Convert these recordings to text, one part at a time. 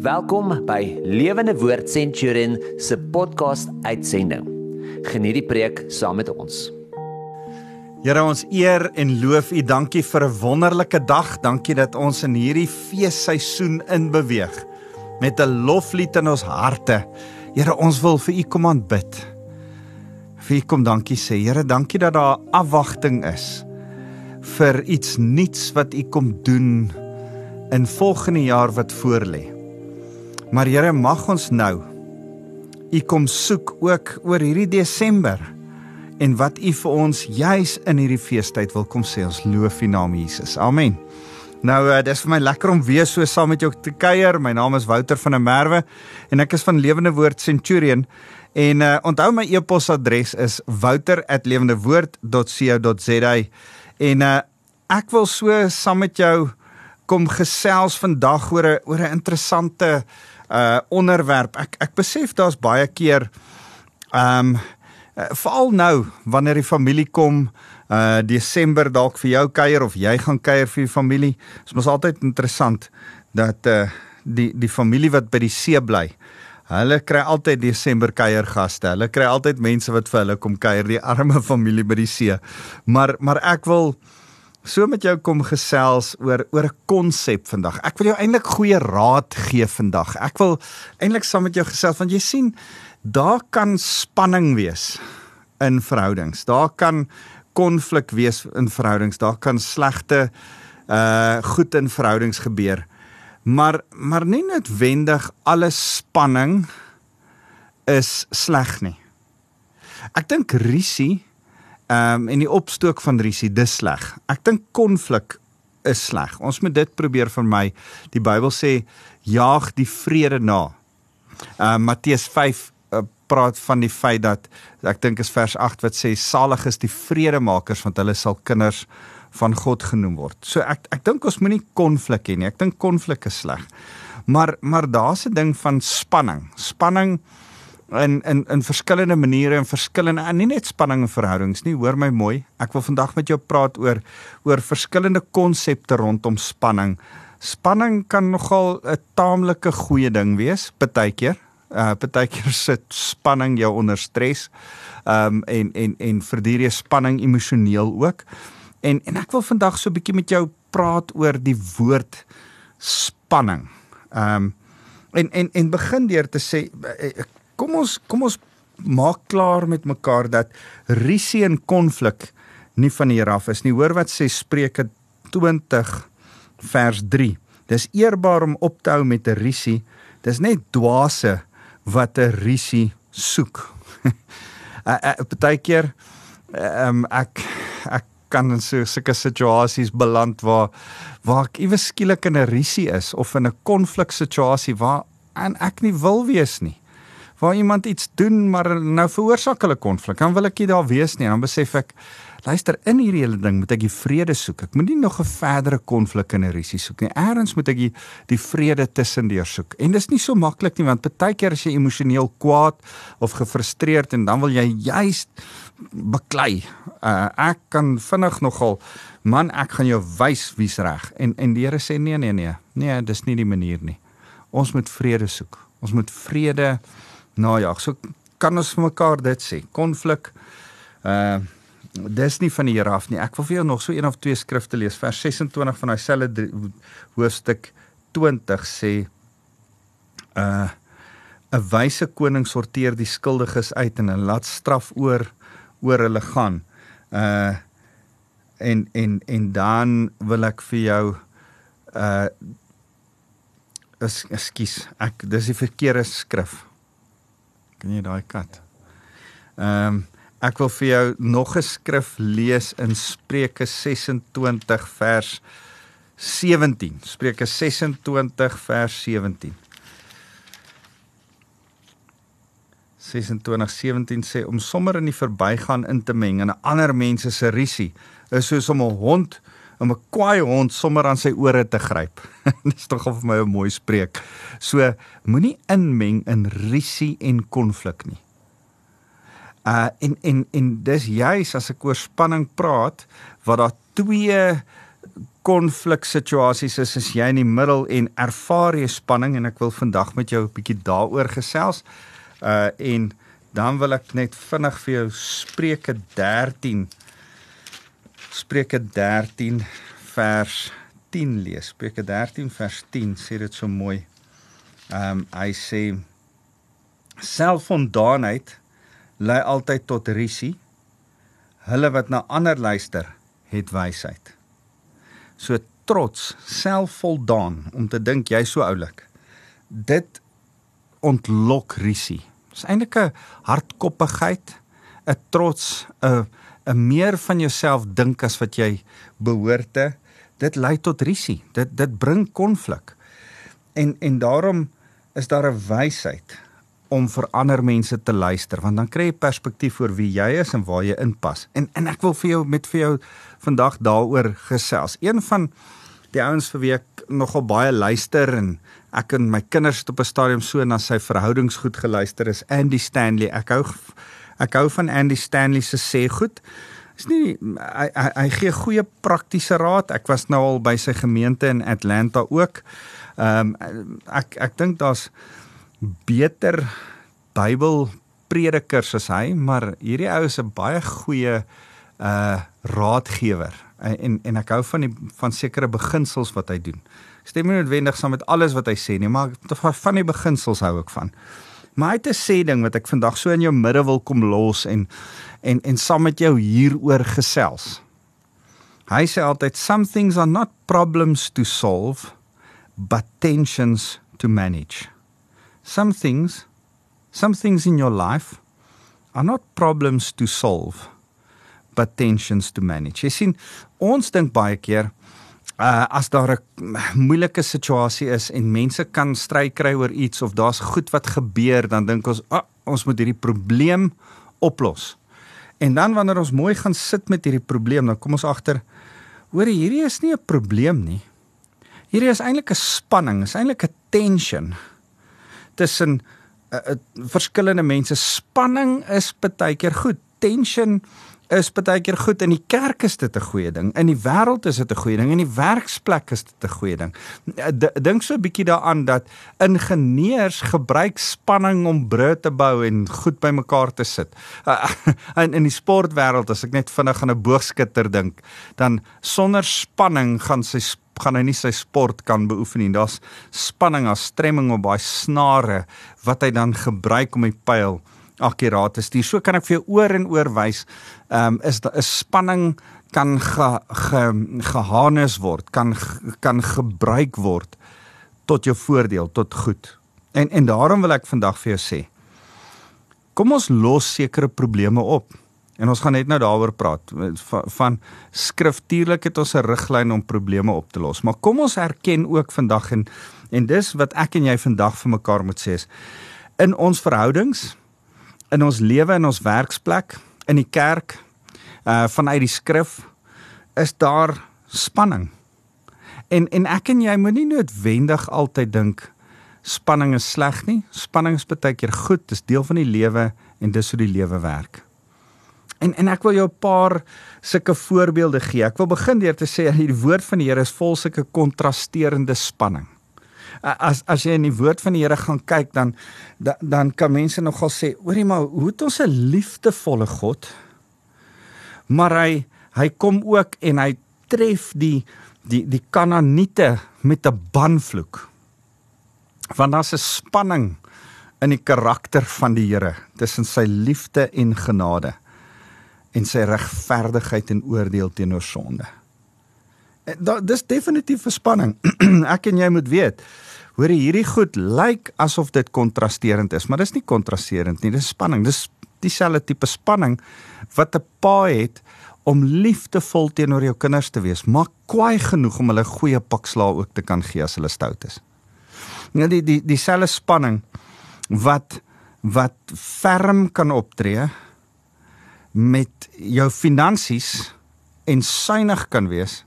Welkom by Lewende Woord Centurion se podcast uitsending. Geniet die preek saam met ons. Here ons eer en loof U. Dankie vir 'n wonderlike dag. Dankie dat ons in hierdie feesseisoen inbeweeg met 'n loflied in ons harte. Here, ons wil vir U kom aanbid. Vir U kom dankie sê. Here, dankie dat daar afwagting is vir iets nuuts wat U kom doen in volgende jaar wat voorlê. Maar Here, mag ons nou U kom soek ook oor hierdie Desember en wat U vir ons juis in hierdie feestyd wil kom sê. Ons loof U naam Jesus. Amen. Nou, uh, dis vir my lekker om weer so saam met jou te kuier. My naam is Wouter van der Merwe en ek is van Lewende Woord Centurion. En uh, onthou my e-posadres is wouter@lewendewoord.co.za. En uh, ek wil so saam met jou kom gesels vandag oor 'n oor 'n interessante uh onderwerp. Ek ek besef daar's baie keer ehm um, veral nou wanneer die familie kom uh Desember dalk vir jou kuier of jy gaan kuier vir die familie. Dit is mos altyd interessant dat uh die die familie wat by die see bly. Hulle kry altyd Desember kuiergaste. Hulle kry altyd mense wat vir hulle kom kuier, die arme familie by die see. Maar maar ek wil so met jou kom gesels oor oor 'n konsep vandag. Ek wil jou eintlik goeie raad gee vandag. Ek wil eintlik saam met jou gesels want jy sien daar kan spanning wees in verhoudings. Daar kan konflik wees in verhoudings. Daar kan slegte uh goed in verhoudings gebeur. Maar maar nie noodwendig alle spanning is sleg nie. Ek dink risie Ehm um, en die opstook van risie dis sleg. Ek dink konflik is sleg. Ons moet dit probeer vermy. Die Bybel sê jaag die vrede na. Ehm uh, Matteus 5 uh, praat van die feit dat ek dink is vers 8 wat sê salig is die vredemakers want hulle sal kinders van God genoem word. So ek ek dink ons moenie konflik hê nie. Ek dink konflik is sleg. Maar maar daar's 'n ding van spanning. Spanning in in in verskillende maniere en verskillende en nie net spanning en verhoudings nie. Hoor my mooi ek wil vandag met jou praat oor oor verskillende konsepte rondom spanning. Spanning kan nogal 'n taamlike goeie ding wees partykeer uh partykeer sit spanning jou onder stres um en en en verduur jy spanning emosioneel ook. En en ek wil vandag so 'n bietjie met jou praat oor die woord spanning. Um en en en begin deur te sê kom ons kom ons maak klaar met mekaar dat risie en konflik nie van hier af is nie. Hoor wat sê Spreuke 20 vers 3. Dis eerbaar om op te hou met 'n risie. Dis net dwaase wat 'n risie soek. Partykeer ehm um, ek ek kan in so sulke situasies beland waar waar ek iewes skielik in 'n risie is of in 'n konflik situasie waar en ek nie wil wees nie waar iemand iets doen maar nou veroorsaak hulle konflik. Dan wil ek nie daar wees nie. Dan besef ek luister in hierdie hele ding moet ek die vrede soek. Ek moet nie nog 'n verdere konflik en 'n risie soek nie. Eerens moet ek die, die vrede tussendeur soek. En dis nie so maklik nie want baie keer as jy emosioneel kwaad of gefrustreerd en dan wil jy juist beklei. Uh, ek kan vinnig nogal man ek gaan jou wys wie's reg. En en die Here sê nee nee nee. Nee, dis nie die manier nie. Ons moet vrede soek. Ons moet vrede najag. So kan ons vir mekaar dit sê. Konflik uh dis nie van die Here af nie. Ek wil vir jou nog so een of twee skrifte lees. Vers 26 van daai selfde hoofstuk 20 sê uh 'n wyse koning sorteer die skuldiges uit en hulle laat straf oor oor hulle gaan. Uh en en en dan wil ek vir jou uh ekskuus, ek dis die verkeerde skrif. Ken jy daai kat? Ehm um, ek wil vir jou nog 'n skrif lees in Spreuke 26 vers 17. Spreuke 26 vers 17. 26:17 sê om sommer in die verbygaan in te meng in 'n ander mens se risie is soos om 'n hond om 'n kwaai hond sommer aan sy ore te gryp. Dis tog vir my 'n mooi spreek. So moenie inmeng in risie en konflik nie. Uh en en en dis juis as ek oor spanning praat wat daar twee konfliksituasies is as jy in die middel en ervaar jy spanning en ek wil vandag met jou 'n bietjie daaroor gesels. Uh en dan wil ek net vinnig vir jou Spreuke 13 Spreuke 13 vers 10 lees. Spreuke 13 vers 10 sê dit so mooi. Ehm um, hy sê selfvoldaanheid lei altyd tot risie. Hulle wat na ander luister, het wysheid. So trots, selfvoldaan om te dink jy so oulik. Dit ontlok risie. Dis eintlik 'n hardkoppigheid, 'n trots, 'n 'n meer van jouself dink as wat jy behoort te. Dit lei tot risie. Dit dit bring konflik. En en daarom is daar 'n wysheid om vir ander mense te luister want dan kry jy perspektief oor wie jy is en waar jy inpas. En en ek wil vir jou met vir jou vandag daaroor gesels. Een van die ouens vir wie ek nogal baie luister en ek en my kinders het op 'n stadium so na sy verhoudings goed geluister is Andy Stanley. Ek hou ek hou van Andy Stanley se sê goed. Is nie hy, hy hy gee goeie praktiese raad. Ek was nou al by sy gemeente in Atlanta ook. Ehm um, ek ek dink daar's beter Bybel predikers as hy, maar hierdie ou is 'n baie goeie uh raadgewer. En en ek hou van die van sekere beginsels wat hy doen. Stem nie noodwendig saam met alles wat hy sê nie, maar van die beginsels hou ek van. Maar hy het 'n sê ding wat ek vandag so in jou midde wil kom los en en en saam met jou hieroor gesels. Hy sê altyd some things are not problems to solve but tensions to manage some things some things in your life are not problems to solve but tensions to manage. Jy sien, ons dink baie keer uh as daar 'n moeilike situasie is en mense kan stry kry oor iets of daar's goed wat gebeur, dan dink ons, ah, ons moet hierdie probleem oplos. En dan wanneer ons mooi gaan sit met hierdie probleem, dan kom ons agter, hoor hierdie is nie 'n probleem nie. Hierdie is eintlik 'n spanning, is eintlik 'n tension tussen uh, uh, verskillende mense. Spanning is baie keer goed. Tension is baie keer goed in die kerk is dit 'n goeie ding. In die wêreld is dit 'n goeie ding. In die werksplek is dit 'n goeie ding. Dink so 'n bietjie daaraan dat ingenieurs gebruik spanning om brûe te bou en goed bymekaar te sit. In in die sportwêreld as ek net vinnig aan 'n boogskutter dink, dan sonder spanning gaan sy gaan hy nie sy sport kan beoefen nie. Daar's spanning, daar's stremming op daai snare wat hy dan gebruik om die pyl akkuraat te stuur. So kan ek vir jou oor en oor wys, ehm um, is 'n spanning kan ge, ge geharnes word, kan kan gebruik word tot jou voordeel, tot goed. En en daarom wil ek vandag vir jou sê, kom ons los sekere probleme op. En ons gaan net nou daaroor praat van, van skriftuurlik het ons 'n riglyn om probleme op te los. Maar kom ons erken ook vandag en en dis wat ek en jy vandag vir mekaar moet sê is in ons verhoudings, in ons lewe en ons werksplek, in die kerk, uh vanuit die skrif is daar spanning. En en ek en jy moet nie noodwendig altyd dink spanning is sleg nie. Spanning is baie keer goed, dis deel van die lewe en dis hoe die lewe werk. En en ek wil jou 'n paar sulke voorbeelde gee. Ek wil begin deur te sê die woord van die Here is vol sulke kontrasterende spanning. As as jy in die woord van die Here gaan kyk dan dan, dan kan mense nogal sê, hoorie maar, hoe het ons 'n liefdevolle God? Maar hy hy kom ook en hy tref die die die Kanaaniete met 'n banvloek. Want daar's 'n spanning in die karakter van die Here tussen sy liefde en genade en sy regverdigheid en oordeel teenoor sonde. Dit dis definitief 'n spanning. Ek en jy moet weet, hoor hierdie goed lyk asof dit kontrasterend is, maar dis nie kontrasterend nie, dis spanning. Dis dieselfde tipe spanning wat 'n pa het om liefdevol teenoor jou kinders te wees, maar kwaai genoeg om hulle goeie pak slaag ook te kan gee as hulle stout is. Ja die die dieselfde spanning wat wat ferm kan optree met jou finansies en suinig kan wees,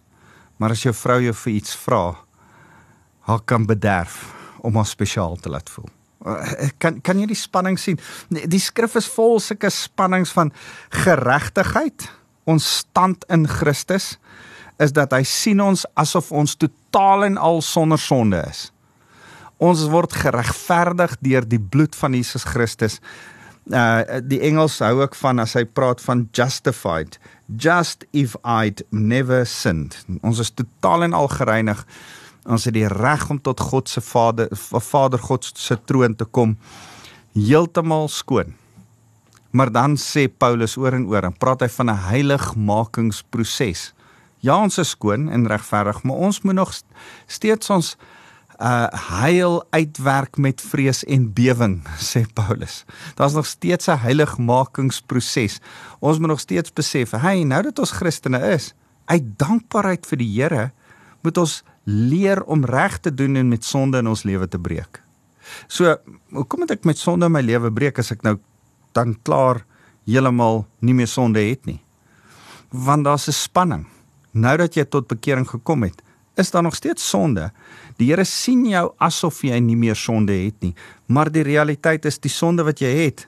maar as jou vrou jou vir iets vra, haar kan bederf om haar spesiaal te laat voel. Eh, kan kan jy die spanning sien? Die skrif is vol sulke spannings van geregtigheid, ons stand in Christus is dat hy sien ons asof ons totaal en al sonder sonde is. Ons word geregverdig deur die bloed van Jesus Christus. Uh die Engels hou ook van as hy praat van justified, just if I'd never sinned. Ons is totaal en al gereinig. Ons het die reg om tot God se Vader Vader God se troon te kom heeltemal skoon. Maar dan sê Paulus oor en oor en praat hy van 'n heiligmakingsproses. Ja, ons is skoon en regverdig, maar ons moet nog steeds ons uh heil uitwerk met vrees en bewering, sê Paulus. Daar's nog steeds 'n heiligmakingsproses. Ons moet nog steeds besef, hey, nou dat ons Christene is, uit dankbaarheid vir die Here, moet ons leer om reg te doen en met sonde in ons lewe te breek. So, hoekom moet ek met sonde in my lewe breek as ek nou dan klaar heeltemal nie meer sonde het nie? Want daar's 'n spanning. Nou dat jy tot bekering gekom het, is daar nog steeds sonde. Die Here sien jou asof jy nie meer sonde het nie, maar die realiteit is die sonde wat jy het,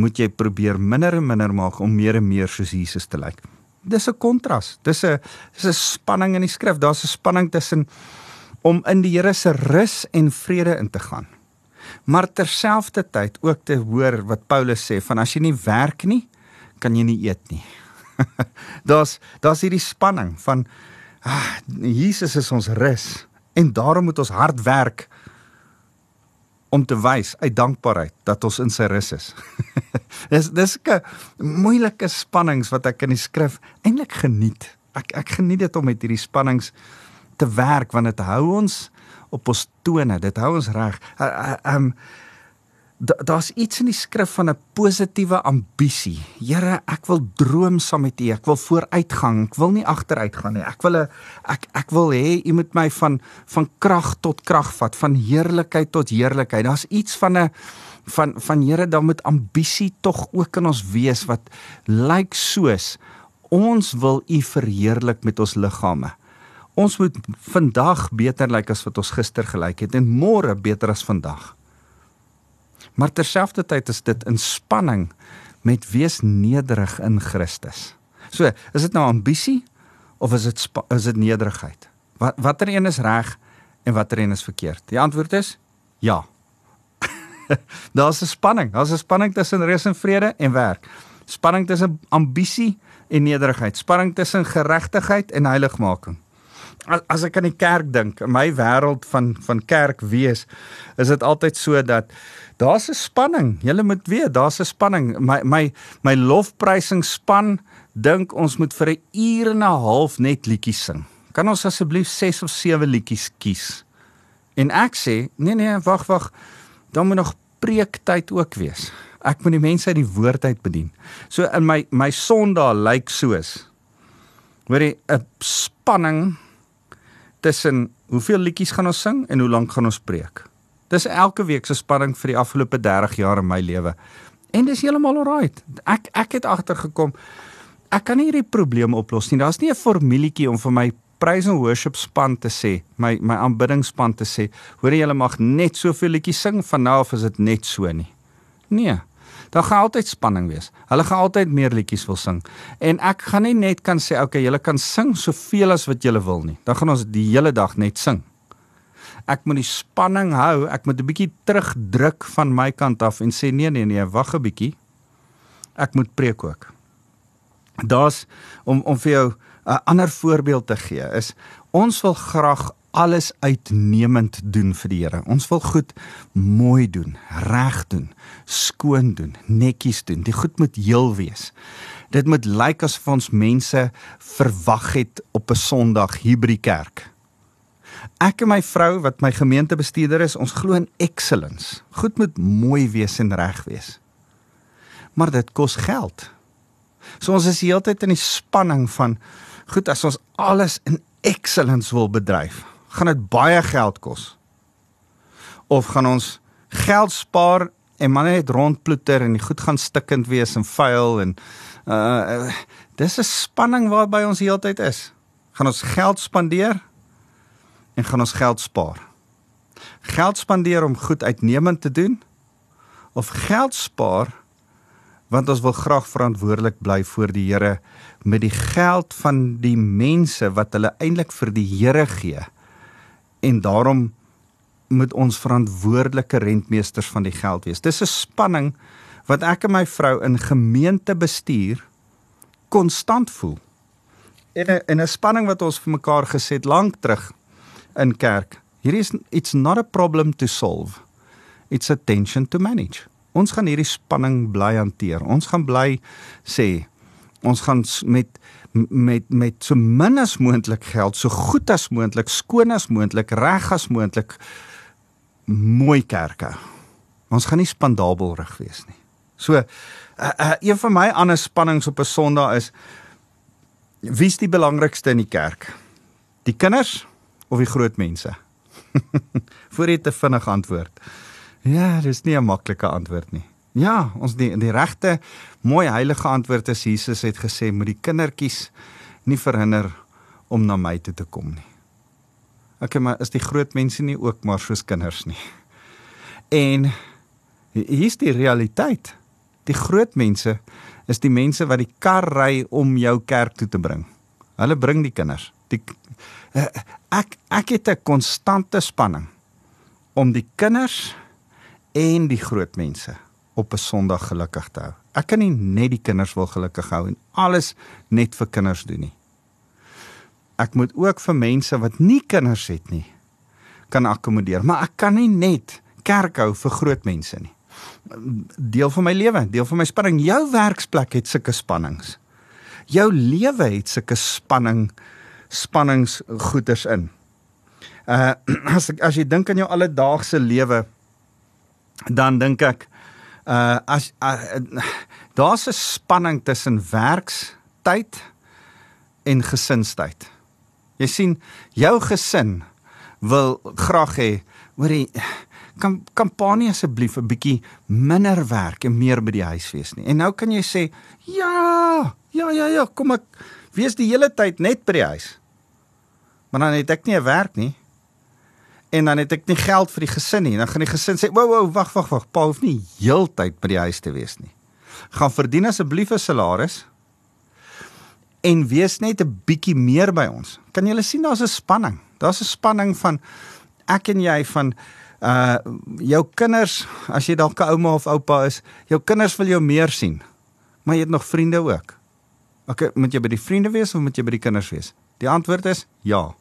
moet jy probeer minder en minder maak om meer en meer soos Jesus te lyk. Dis 'n kontras. Dis 'n dis 'n spanning in die skrif. Daar's 'n spanning tussen om in die Here se rus en vrede in te gaan. Maar terselfdertyd ook te hoor wat Paulus sê van as jy nie werk nie, kan jy nie eet nie. daar's daar's hierdie spanning van ah, Jesus is ons rus en daarom moet ons hard werk om te wys uit dankbaarheid dat ons in sy rus is. dis dis 'n moeilike spannings wat ek in die skrif eintlik geniet. Ek ek geniet dit om met hierdie spannings te werk want dit hou ons op ons tone. Dit hou ons reg. Ehm daar's iets in die skrif van 'n positiewe ambisie. Here, ek wil droom saam met U. Ek wil vooruitgang. Ek wil nie agteruit gaan nie. Ek wil 'n ek ek wil hê U moet my van van krag tot krag vat, van heerlikheid tot heerlikheid. Daar's iets van 'n van van Here, dan moet ambisie tog ook in ons wees wat lyk soos ons wil U verheerlik met ons liggame. Ons moet vandag beter lyk as wat ons gister gelyk het en môre beter as vandag. Maar terselfdertyd is dit in spanning met wees nederig in Christus. So, is dit nou ambisie of is dit is dit nederigheid? Wat watter een is reg en watter een is verkeerd? Die antwoord is ja. Daar's 'n spanning. Daar's 'n spanning tussen rus en vrede en werk. Spanning tussen ambisie en nederigheid. Spanning tussen geregtigheid en heiligmaking as, as ek aan die kerk dink, in my wêreld van van kerk wees, is dit altyd so dat daar's 'n spanning. Julle moet weet, daar's 'n spanning. My my my lofprysing span dink ons moet vir 'n uur en 'n half net liedjies sing. Kan ons asseblief 6 of 7 liedjies kies? En ek sê, nee nee, wag wag. Dan moet nog preektyd ook wees. Ek moet die mense uit die woord uit bedien. So in my my Sondag lyk like soos hoorie 'n spanning tussen hoeveel liedjies gaan ons sing en hoe lank gaan ons preek. Dis elke week se spanning vir die afgelope 30 jaar in my lewe. En dis heeltemal alright. Ek ek het agtergekom ek kan nie hierdie probleem oplos nie. Daar's nie 'n formulietjie om vir my praise and worship span te sê, my my aanbiddingspan te sê, hoor jy hulle mag net soveel liedjies sing van nou af is dit net so nie. Nee daar gaan altyd spanning wees. Hulle gaan altyd meer liedjies wil sing. En ek gaan nie net kan sê okay, julle kan sing soveel as wat julle wil nie. Dan gaan ons die hele dag net sing. Ek moet die spanning hou. Ek moet 'n bietjie terugdruk van my kant af en sê nee nee nee, wag 'n bietjie. Ek moet preek ook. Daar's om om vir jou 'n ander voorbeeld te gee is ons wil graag alles uitnemend doen vir die Here. Ons wil goed mooi doen, reg doen, skoon doen, netjies doen. Die goed moet heel wees. Dit moet lyk asof ons mense verwag het op 'n Sondag Hebreë Kerk. Ek en my vrou wat my gemeentebestuurder is, ons glo in excellence. Goed moet mooi wees en reg wees. Maar dit kos geld. So ons is heeltyd in die spanning van goed as ons alles in excellence wil bedryf gaan dit baie geld kos. Of gaan ons geld spaar en maar net rondploeter en die goed gaan stikkend wees en vuil en uh, uh dis 'n spanning waarby ons heeltyd is. Gaan ons geld spandeer en gaan ons geld spaar. Geld spandeer om goed uitnemend te doen of geld spaar want ons wil graag verantwoordelik bly voor die Here met die geld van die mense wat hulle eintlik vir die Here gee. En daarom moet ons verantwoordelike rentmeesters van die geld wees. Dis 'n spanning wat ek en my vrou in gemeentebestuur konstant voel. En 'n 'n spanning wat ons vir mekaar geset lank terug in kerk. Hierdie is it's not a problem to solve. It's a tension to manage. Ons gaan hierdie spanning bly hanteer. Ons gaan bly sê ons gaan met met met so min as moontlik geld, so goed as moontlik, skoon as moontlik, reg as moontlik mooi kerke. Ons gaan nie spandabel rig wees nie. So uh, uh, een van my ander spannings op 'n Sondag is wie's die belangrikste in die kerk? Die kinders of die groot mense? Voor jy te vinnig antwoord. Ja, dis nie 'n maklike antwoord nie. Ja, ons die die regte mooi heilige antwoord is Jesus het gesê moet die kindertjies nie verhinder om na my toe te kom nie. Okay, maar is die groot mense nie ook maar soos kinders nie? En hier's die realiteit. Die groot mense is die mense wat die kar ry om jou kerk toe te bring. Hulle bring die kinders. Die eh, ek ek het 'n konstante spanning om die kinders en die groot mense op 'n Sondag gelukkig te hou. Ek kan nie net die kinders wil gelukkig hou en alles net vir kinders doen nie ek moet ook vir mense wat nie kinders het nie kan akkommodeer, maar ek kan nie net kerk hou vir groot mense nie. Deel van my lewe, deel van my spanning, jou werksplek het sulke spannings. Jou lewe het sulke spanning spannings goeters in. Uh as ek as jy dink aan jou alledaagse lewe dan dink ek uh as uh, daar's 'n spanning tussen werkstyd en gesinstyd. Jy sien, jou gesin wil graag hê, hoorie, kan kampanje asseblief 'n bietjie minder werk en meer by die huis wees nie. En nou kan jy sê, ja, ja, ja, ja, kom ek wees die hele tyd net by die huis. Maar dan het ek nie 'n werk nie. En dan het ek nie geld vir die gesin nie. Dan gaan die gesin sê, "Wou, wou, wag, wag, wag. Pa hoef nie heeltyd by die huis te wees nie. Gaan verdien asseblief 'n salaris en wees net 'n bietjie meer by ons. Kan jy sien daar's 'n spanning. Daar's 'n spanning van ek en jy van uh jou kinders as jy dalk 'n ouma of oupa is, jou kinders wil jou meer sien. Maar jy het nog vriende ook. Okay, moet jy by die vriende wees of moet jy by die kinders wees? Die antwoord is ja.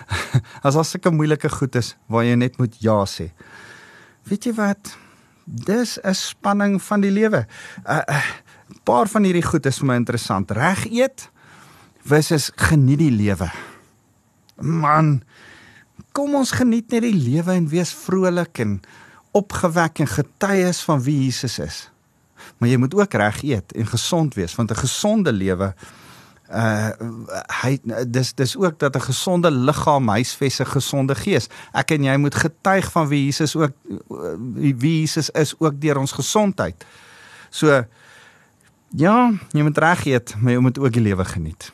as as sulke moeilike goed is waar jy net moet ja sê. Weet jy wat? Dis 'n spanning van die lewe. 'n uh, uh, paar van hierdie goed is vir my interessant. Reg eet, versus geniet die lewe. Man, kom ons geniet net die lewe en wees vrolik en opgewek en getuies van wie Jesus is. Maar jy moet ook reg eet en gesond wees want 'n gesonde lewe uh hy dis dis ook dat 'n gesonde liggaam huisves 'n gesonde gees. Ek en jy moet getuig van wie Jesus ook wie Jesus is ook deur ons gesondheid. So ja, jy moet reg eet, maar jy moet ook die lewe geniet.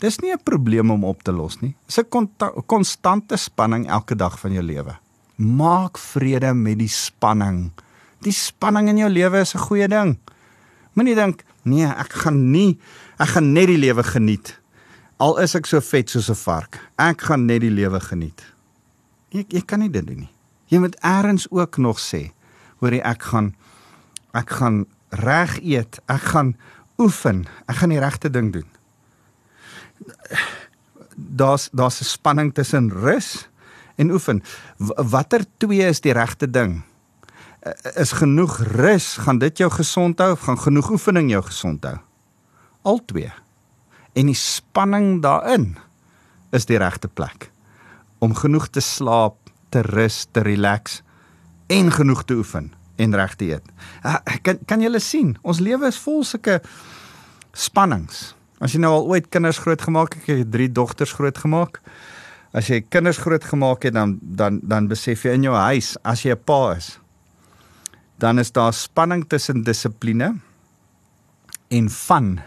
Dis nie 'n probleem om op te los nie. Dis 'n konstante spanning elke dag van jou lewe. Maak vrede met die spanning. Die spanning in jou lewe is 'n goeie ding. Moenie dink, nee, ek gaan nie, ek gaan net die lewe geniet. Al is ek so vet soos 'n vark. Ek gaan net die lewe geniet. Jy jy kan nie dit doen nie. Jy moet eers ook nog sê, hoor jy ek gaan ek gaan reg eet. Ek gaan oefen. Ek gaan die regte ding doen daar's daar's 'n spanning tussen rus en oefen. Watter twee is die regte ding? Is genoeg rus gaan dit jou gesond hou of gaan genoeg oefening jou gesond hou? Al twee. En die spanning daarin is die regte plek om genoeg te slaap, te rus, te relax en genoeg te oefen en reg te eet. Kan kan jy sien, ons lewe is vol sulke spannings. As jy nou al ooit kinders grootgemaak het, ek het drie dogters grootgemaak. As jy kinders grootgemaak het, dan dan dan besef jy in jou huis as jy 'n pa is, dan is daar spanning tussen dissipline en van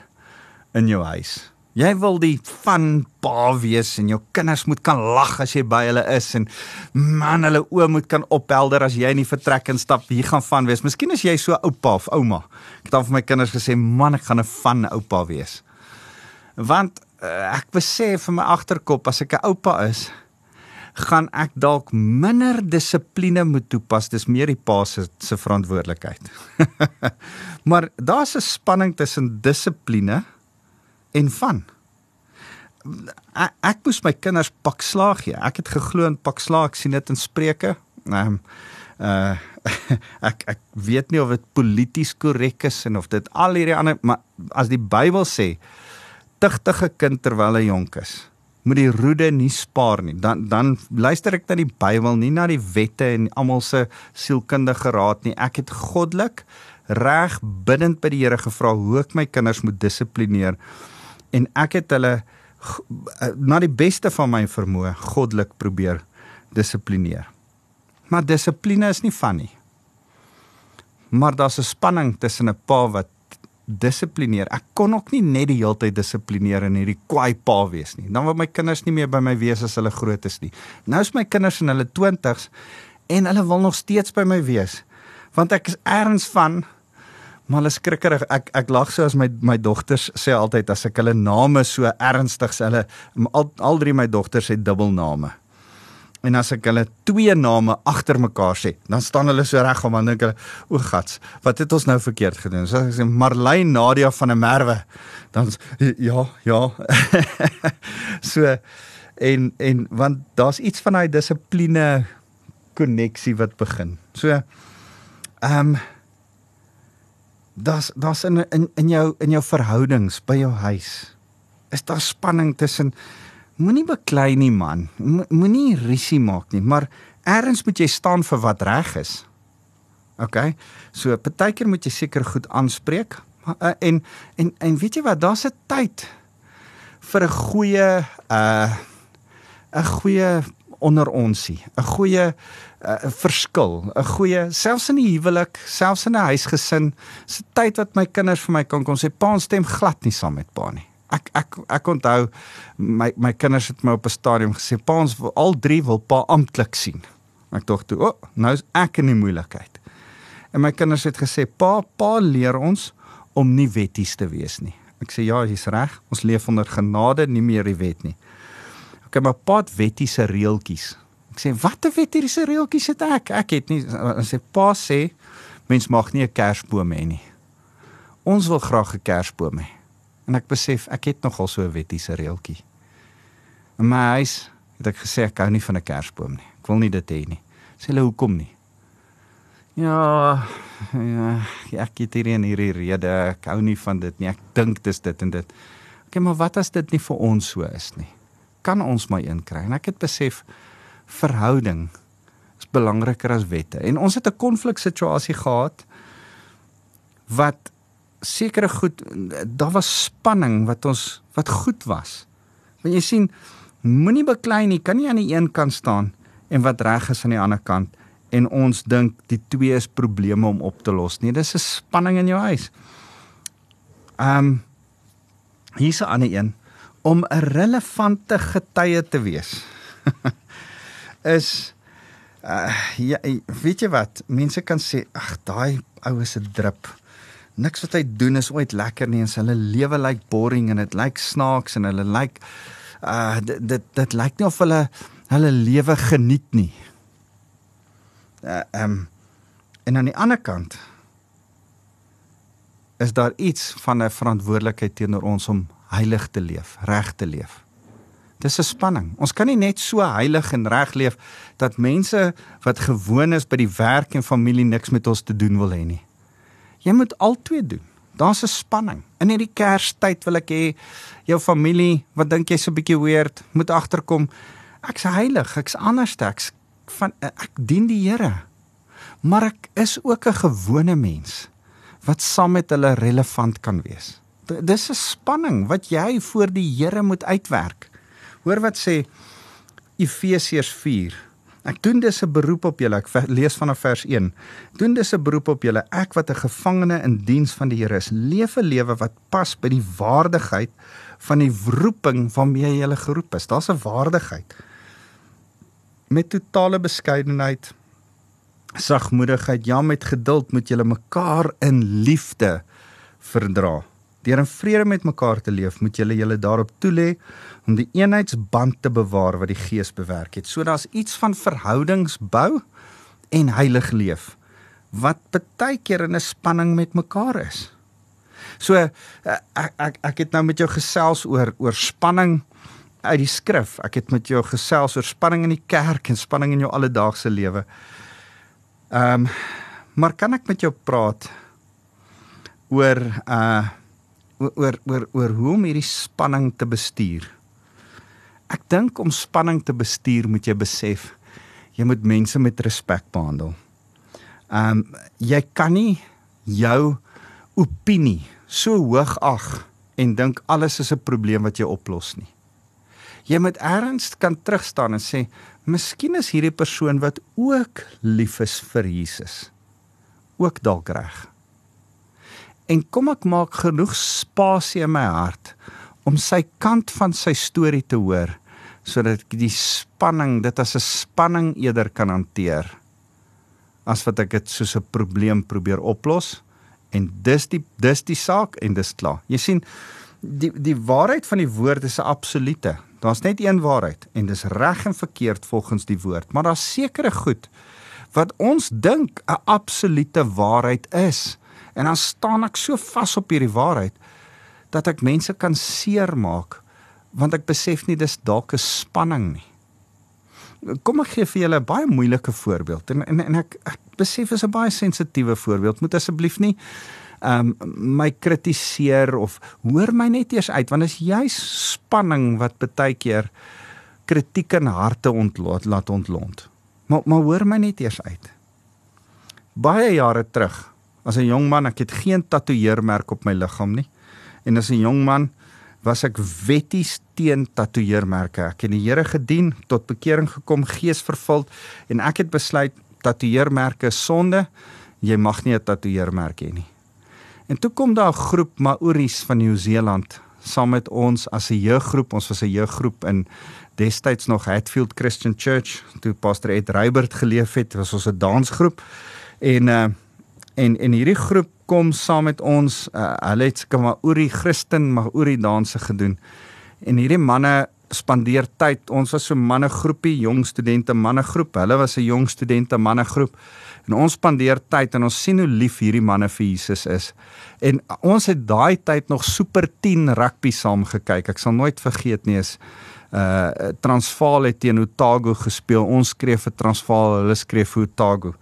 in jou huis. Jy wil die van pa wees en jou kinders moet kan lag as jy by hulle is en man hulle oë moet kan ophelder as jy in die vertrek instap. Hier gaan van wees. Miskien is jy so oupa of ouma. Ek het al vir my kinders gesê, "Man, ek gaan 'n van oupa wees." Want uh, ek besef vir my agterkop as ek 'n oupa is, gaan ek dalk minder dissipline moet toepas. Dis meer die pa se se verantwoordelikheid. maar daar's 'n spanning tussen dissipline en van. Ek, ek moes my kinders pak slaag gee. Ek het geglo in pak slaag, ek sien dit in Spreuke. Ehm um, uh ek ek weet nie of dit polities korrek is en of dit al hierdie ander maar as die Bybel sê tigtige kind terwyl hy jonk is moet die roede nie spaar nie. Dan dan luister ek na die Bybel, nie na die wette en almal se sielkundige raad nie. Ek het goddelik reg bidend by die Here gevra hoe ek my kinders moet dissiplineer en ek het hulle na die beste van my vermoë goddelik probeer dissiplineer. Maar dissipline is nie van nie. Maar daar's 'n spanning tussen 'n pa wat dissiplineer. Ek kon ook nie net die hele tyd dissiplineer en hierdie kwaai pa wees nie. Dan wil my kinders nie meer by my wees as hulle groot is nie. Nou is my kinders in hulle 20's en hulle wil nog steeds by my wees. Want ek is erns van maar hulle skrikkerig. Ek ek lag so as my my dogters sê altyd as ek hulle name so ernstig sê hulle al al drie my dogters het dubbelname. En as ek hulle twee name agter mekaar sê, dan staan hulle so reg om aan dink hulle, o gats, wat het ons nou verkeerd gedoen? So as ek sê Marlene Nadia van der Merwe, dan ja, ja. so en en want daar's iets van daai dissipline koneksie wat begin. So ehm um, das das in in in jou in jou verhoudings by jou huis. Is daar spanning tussen Moenie beklei nie man. Moenie risie maak nie, maar eers moet jy staan vir wat reg is. OK. So partykeer moet jy seker goed aanspreek. Maar uh, en en en weet jy wat, daar's 'n tyd vir 'n goeie uh 'n goeie onder onsie, 'n goeie uh, verskil, 'n goeie selfs in die huwelik, selfs in 'n huisgesin, 'n tyd wat my kinders vir my kan kom sê pa stem glad nie saam met pa nie ek ek ek onthou my my kinders het my op 'n stadium gesê pa ons wil al drie wil pa amptelik sien. Ek dink toe, o, oh, nou is ek in die moeilikheid. En my kinders het gesê pa pa leer ons om nie wetties te wees nie. Ek sê ja, jy's reg. Ons leef onder genade, nie meer die wet nie. Okay, maar pa het wettiese reeltjies. Ek sê watter wettiese reeltjies het ek? Ek het nie en sê pa sê mens mag nie 'n kersboom hê nie. Ons wil graag 'n kersboom hê. En ek besef ek het nogal so 'n wettiese reeltjie. In my huis het ek gesê ek hou nie van 'n kersboom nie. Ek wil nie dit hê nie. Sê hulle hoekom nie? Ja, ja, ek het hier in hierdie rede, ek hou nie van dit nie. Ek dink dis dit en dit. Okay, maar wat as dit nie vir ons so is nie? Kan ons my inkry? En ek het besef verhouding is belangriker as wette. En ons het 'n konfliksituasie gehad wat sekere goed daar was spanning wat ons wat goed was. Want jy sien moenie beklei nie, kan nie aan die een kant staan en wat reg is aan die ander kant en ons dink die twee is probleme om op te los nie. Dis 'n spanning in jou huis. Ehm um, hier's 'n ander een om 'n relevante getuie te wees. is uh, ja, weet jy wat? Mense kan sê ag daai ou is 'n drup niks wat hy doen is ooit lekker nie en sy hele lewe lyk like boring en dit lyk like snaaks en hulle lyk like, uh dit dit, dit lyk nie of hulle hulle lewe geniet nie. Uh um en aan die ander kant is daar iets van 'n verantwoordelikheid teenoor ons om heilig te leef, reg te leef. Dis 'n spanning. Ons kan nie net so heilig en reg leef dat mense wat gewoon is by die werk en familie niks met ons te doen wil hê nie. Jy moet albei doen. Daar's 'n spanning. In hierdie Kerstyd wil ek hê jou familie, wat dink jy's 'n bietjie weird, moet agterkom ek's heilig, ek's anders ek's van ek dien die Here. Maar ek is ook 'n gewone mens wat saam met hulle relevant kan wees. Dis 'n spanning wat jy voor die Here moet uitwerk. Hoor wat sê Efesiërs 4 Ek doen dis 'n beroep op julle. Ek lees vanaf vers 1. Doen dis 'n beroep op julle. Ek wat 'n gevangene in diens van die Here is, leef 'n lewe wat pas by die waardigheid van die roeping waarmee jy geroep is. Daar's 'n waardigheid. Met totale beskeidenheid, sagmoedigheid, ja met geduld moet julle mekaar in liefde verdra. Deur in vrede met mekaar te leef, moet julle julle daarop toelê om die eenheidsband te bewaar wat die Gees bewerk het. So daar's iets van verhoudings bou en heilig leef wat baie keer in 'n spanning met mekaar is. So eh, ek ek ek het nou met jou gesels oor oor spanning uit die skrif. Ek het met jou gesels oor spanning in die kerk en spanning in jou alledaagse lewe. Ehm um, maar kan ek met jou praat oor uh oor oor oor hoe om hierdie spanning te bestuur? Ek dink om spanning te bestuur moet jy besef jy moet mense met respek behandel. Ehm um, jy kan nie jou opinie so hoog ag en dink alles is 'n probleem wat jy oplos nie. Jy moet erns kan terugstaan en sê, "Miskien is hierdie persoon wat ook lief is vir Jesus ook dalk reg." En kom ek maak genoeg spasie in my hart om sy kant van sy storie te hoor sodat ek die spanning dit as 'n spanning eerder kan hanteer as wat ek dit soos 'n probleem probeer oplos en dis die dis die saak en dis klaar. Jy sien die die waarheid van die woord is 'n absolute. Daar's net een waarheid en dis reg en verkeerd volgens die woord, maar daar's sekere goed wat ons dink 'n absolute waarheid is. En dan staan ek so vas op hierdie waarheid dat ek mense kan seermaak want ek besef nie dis dalk 'n spanning nie. Kom ek gee vir julle 'n baie moeilike voorbeeld en en, en ek, ek besef is 'n baie sensitiewe voorbeeld. Moet asseblief nie ehm um, my kritiseer of hoor my net eers uit want as jy spanning wat baie keer kritiek in harte ontlaat laat ontlont. Maar maar hoor my net eers uit. Baie jare terug as 'n jong man, ek het geen tatoeëermerk op my liggaam nie. En as 'n jong man was ek wetties teen tatoeëermerke. Ek het die Here gedien, tot bekering gekom, geesvervuld en ek het besluit tatoeëermerke is sonde. Jy mag nie 'n tatoeëermerk hê nie. En toe kom daar 'n groep Maoris van Nieu-Seeland saam met ons as 'n jeuggroep. Ons was 'n jeuggroep in destyds nog Hatfield Christian Church toe Pastor Ed Reibert geleef het. Was ons 'n dansgroep. En uh en en hierdie groep kom saam met ons. Uh, hulle het seker maar die Christen die danse gedoen. En hierdie manne spandeer tyd. Ons was so manne groepie, jong studente manne groep. Hulle was 'n jong studente manne groep. En ons spandeer tyd en ons sien hoe lief hierdie manne vir Jesus is. En ons het daai tyd nog Super 10 rugby saam gekyk. Ek sal nooit vergeet nie is uh Transvaal het teen Otago gespeel. Ons skreef vir Transvaal, hulle skreef vir Otago.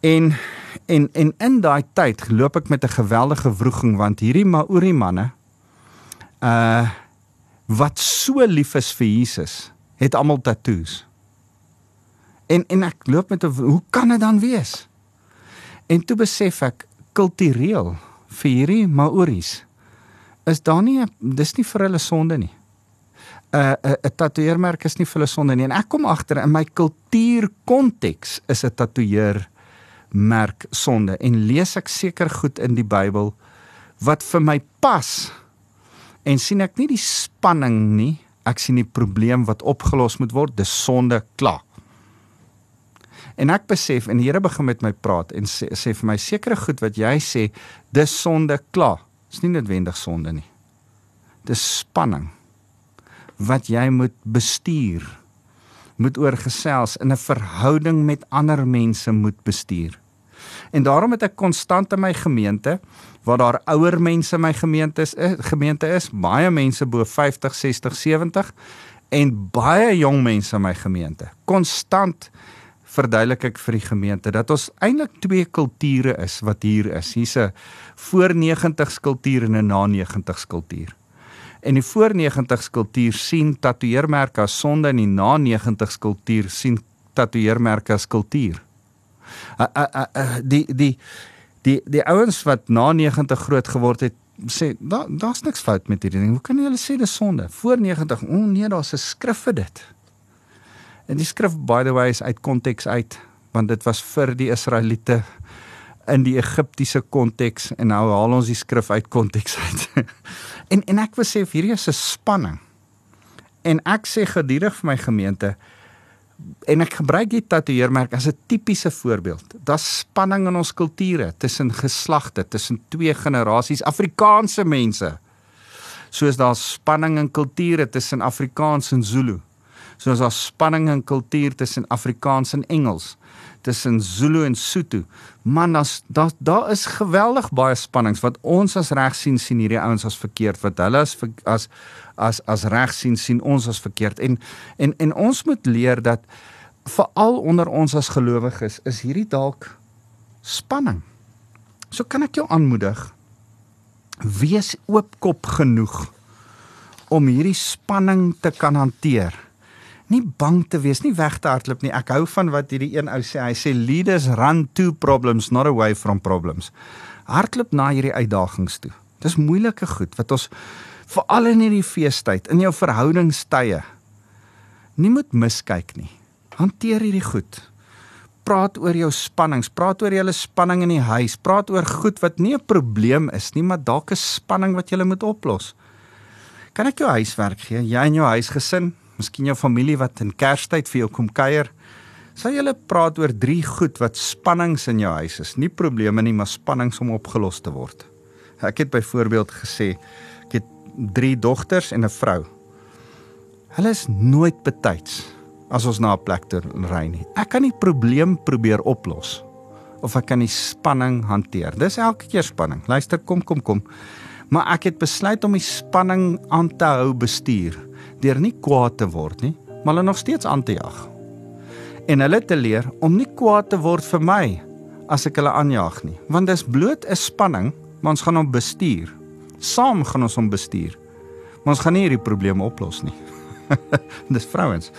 En en en in daai tyd loop ek met 'n geweldige wroging want hierdie Maori manne uh wat so lief is vir Jesus, het almal tatoeëes. En en ek loop met 'n hoe kan dit dan wees? En toe besef ek kultureel vir hierdie Maoris is daar nie dis nie vir hulle sonde nie. 'n uh, 'n uh, tatoeëermerk is nie vir hulle sonde nie en ek kom agter in my kultuurkonteks is 'n tatoeëer merk sonde. En lees ek seker goed in die Bybel wat vir my pas. En sien ek nie die spanning nie ek sien die probleem wat opgelos moet word. Dis sonde klaar. En ek besef en die Here begin met my praat en sê, sê vir my sekere goed wat jy sê dis sonde klaar. Is nie noodwendig sonde nie. Dis spanning wat jy moet bestuur moet oorgesels in 'n verhouding met ander mense moet bestuur. En daarom het ek konstant in my gemeente waar daar ouer mense in my gemeente is, eh, gemeente is, baie mense bo 50, 60, 70 en baie jong mense in my gemeente. Konstant verduidelik ek vir die gemeente dat ons eintlik twee kulture is wat hier is. Hier's 'n voor 90s kultuur en 'n na 90s kultuur. En die voor 90s kultuur sien tatoeëermerke as sonde en die na 90s kultuur sien tatoeëermerke as kultuur. Uh, uh, uh, die die die die ouens wat na 90 groot geword het sê daar daar's niks fout met hierdie ding. Hoe kan hulle sê dis sonde? Voor 90, o oh nee, daar's 'n skrif vir dit. En die skrif by the way is uit konteks uit want dit was vir die Israeliete in die Egiptiese konteks en nou haal ons die skrif uit konteks uit. en en ek wil sê hierdie is 'n spanning. En ek sê gedurig vir my gemeente en ek gebruik die tatoeëermerk as 'n tipiese voorbeeld. Daar's spanning in ons kulture tussen geslagte, tussen twee generasies Afrikaanse mense. Soos daar spanning in kulture tussen Afrikaans en Zulu. Soos daar spanning in kultuur tussen Afrikaans en Engels tussen Zulu en Sotho. Man, daar daar is geweldig baie spannings wat ons as reg sien sien hierdie ouens as verkeerd, wat hulle as as as as reg sien sien ons as verkeerd. En en en ons moet leer dat veral onder ons as gelowiges is hierdie dalk spanning. So kan ek jou aanmoedig wees oopkop genoeg om hierdie spanning te kan hanteer nie bang te wees nie weg te hardloop nie. Ek hou van wat hierdie een ou sê. Hy sê leaders run to problems not away from problems. Hardloop na hierdie uitdagings toe. Dis moeilike goed wat ons veral in hierdie feestyd, in jou verhoudingstye nie moet miskyk nie. Hanteer hierdie goed. Praat oor jou spannings, praat oor julle spanning in die huis, praat oor goed wat nie 'n probleem is nie, maar dalk 'n spanning wat jy moet oplos. Kan ek jou huiswerk gee? Jy en jou huisgesin, miskien jou familie wat in Kerstyd vir jou kom kuier. Sal julle praat oor drie goed wat spannings in jou huis is. Nie probleme nie, maar spannings om opgelos te word. Ek het byvoorbeeld gesê ek het drie dogters en 'n vrou. Hulle is nooit betyds as ons na 'n plek toe ry nie. Ek kan die probleem probeer oplos of ek kan die spanning hanteer. Dis elke keer spanning. Luister, kom kom kom. Maar ek het besluit om die spanning aan te hou bestuur deur nie kwaad te word nie, maar hulle nog steeds aan te jag. En hulle te leer om nie kwaad te word vir my as ek hulle aanjaag nie, want dis bloot 'n spanning, maar ons gaan hom bestuur. Saam gaan ons hom bestuur. Maar ons gaan nie hierdie probleme oplos nie. dis vrouens.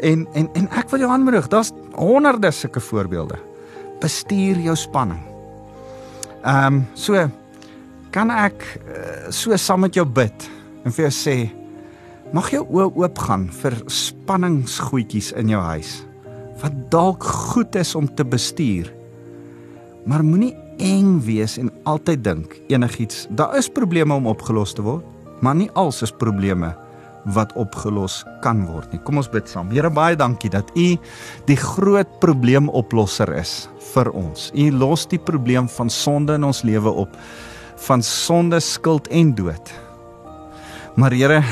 En en en ek wil jou aanmoedig, daar's honderde sulke voorbeelde. Bestuur jou spanning. Ehm um, so kan ek uh, so saam met jou bid en vir jou sê Mag jou oë oop gaan vir spanningsgoedjies in jou huis wat dalk goed is om te bestuur. Maar moenie eng wees en altyd dink enigiets, daar is probleme om opgelos te word, maar nie alles is probleme wat opgelos kan word nie. Kom ons bid saam. Here baie dankie dat U die groot probleemoplosser is vir ons. U los die probleem van sonde in ons lewe op, van sonde, skuld en dood. Maar Here,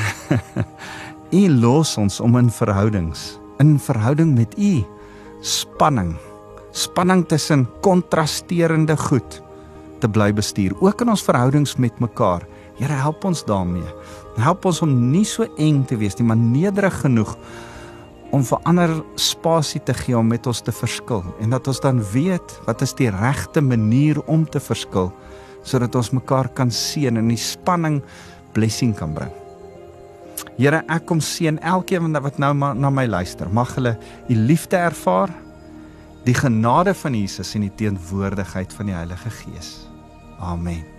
U los ons om in verhoudings, in verhouding met U, spanning, spanning tussen kontrasterende goed te bly bestuur, ook in ons verhoudings met mekaar. Here, help ons daarmee. Help ons om nie so eng te wees nie, maar nederig genoeg om vir ander spasie te gee om met ons te verskil en dat ons dan weet wat is die regte manier om te verskil sodat ons mekaar kan seën en die spanning blessing kan bring. Here, ek kom seën elkeen wat nou na my luister. Mag hulle u liefde ervaar, die genade van Jesus en die teenwoordigheid van die Heilige Gees. Amen.